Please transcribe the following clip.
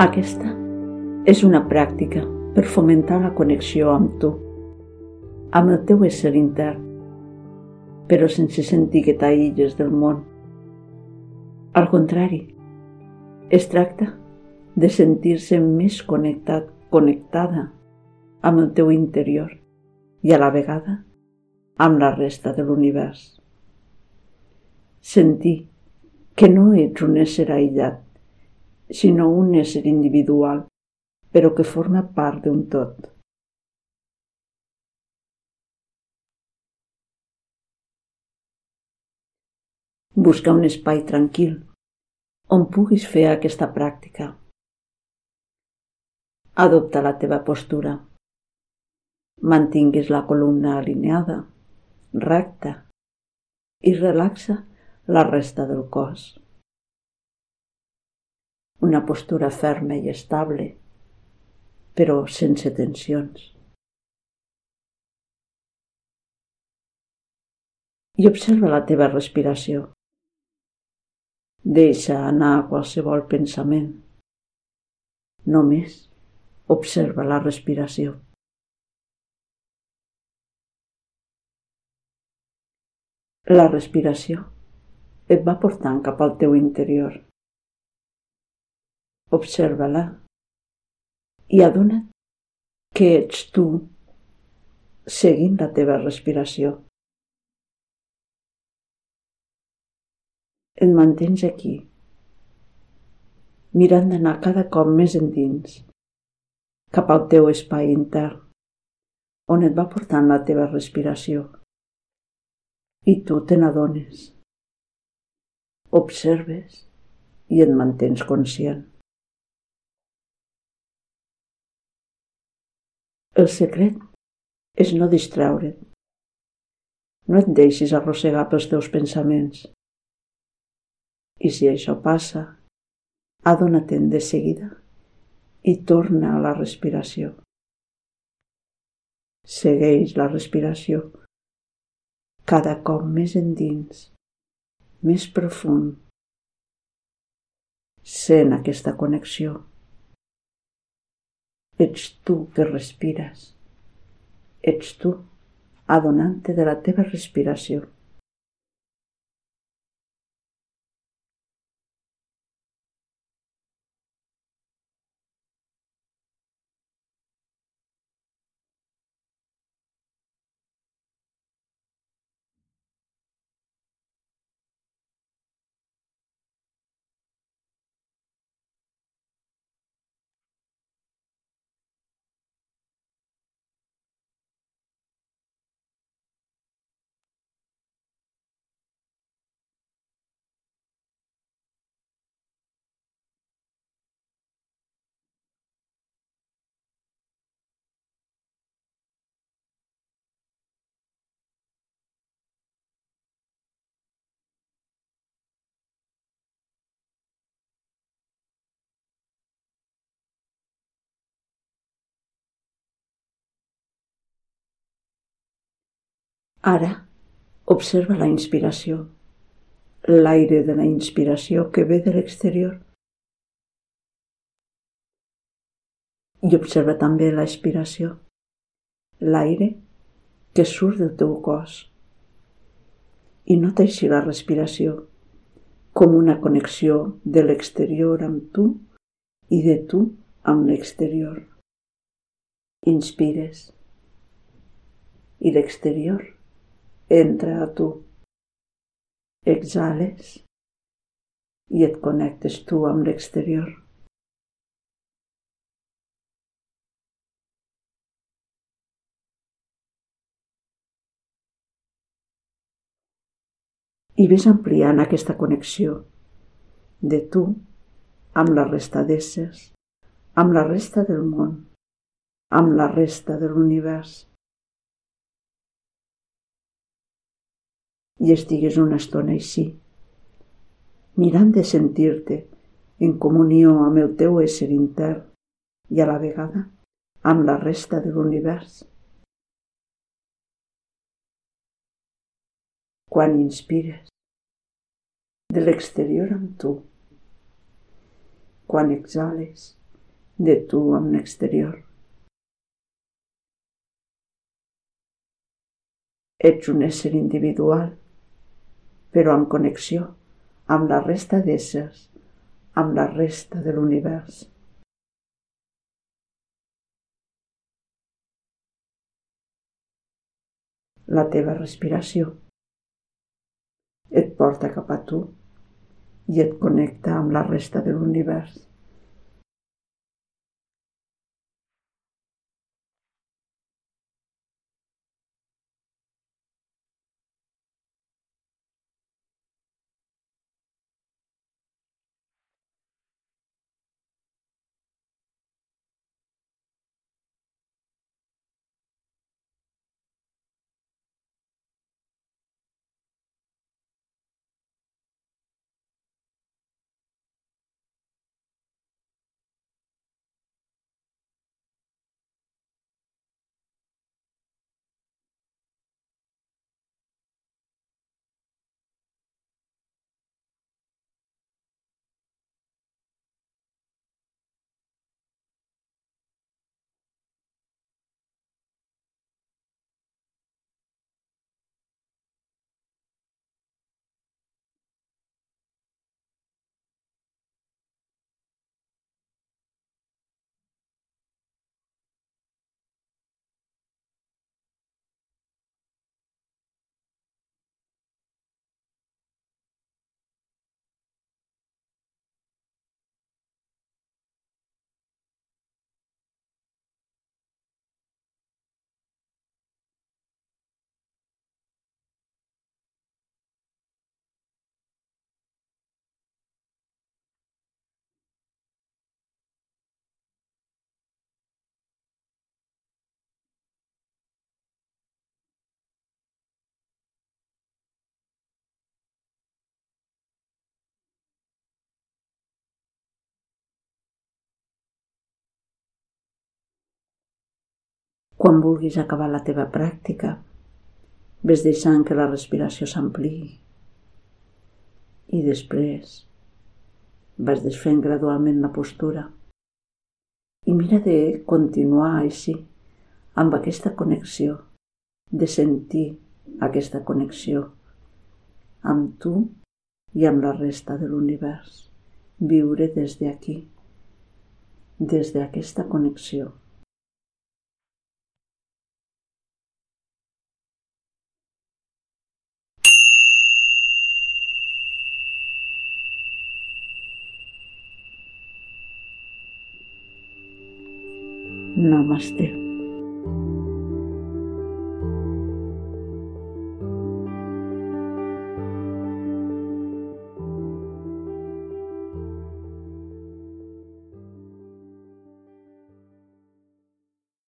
Aquesta és una pràctica per fomentar la connexió amb tu, amb el teu ésser intern, però sense sentir que t'aïlles del món. Al contrari, es tracta de sentir-se més connectat, connectada amb el teu interior i a la vegada amb la resta de l'univers. Sentir que no ets un ésser aïllat, sinó un ésser individual, però que forma part d'un tot. Busca un espai tranquil on puguis fer aquesta pràctica. Adopta la teva postura. Mantinguis la columna alineada, recta i relaxa la resta del cos una postura ferma i estable, però sense tensions. I observa la teva respiració. Deixa anar qualsevol pensament. Només observa la respiració. La respiració et va portant cap al teu interior observa-la i adona't que ets tu seguint la teva respiració. Et mantens aquí, mirant d'anar cada cop més endins, cap al teu espai intern, on et va portant la teva respiració. I tu te n'adones. Observes i et mantens conscient. El secret és no distraure't. No et deixis arrossegar pels teus pensaments. I si això passa, adona-te'n de seguida i torna a la respiració. Segueix la respiració cada cop més endins, més profund. Sent aquesta connexió. Ets tu que respires. Ets tu adonant-te de la teva respiració. Ara observa la inspiració, l'aire de la inspiració que ve de l'exterior. I observa també l'expiració, l'aire que surt del teu cos. I nota així la respiració com una connexió de l'exterior amb tu i de tu amb l'exterior. Inspires i l'exterior entra a tu. Exhales i et connectes tu amb l'exterior. I ves ampliant aquesta connexió de tu amb la resta d'éssers, amb la resta del món, amb la resta de l'univers. I estigues una estona així, mirant de sentir-te en comunió amb el teu ésser intern i a la vegada amb la resta de l'univers. Quan inspires, de l'exterior amb tu. Quan exhales, de tu amb l'exterior. Ets un ésser individual, però en connexió amb la resta d'éssers, amb la resta de l'univers. La teva respiració et porta cap a tu i et connecta amb la resta de l'univers. Quan vulguis acabar la teva pràctica, ves deixant que la respiració s'ampliï i després vas desfent gradualment la postura i mira de continuar així, amb aquesta connexió, de sentir aquesta connexió amb tu i amb la resta de l'univers. Viure des d'aquí, des d'aquesta connexió. नमस्ते।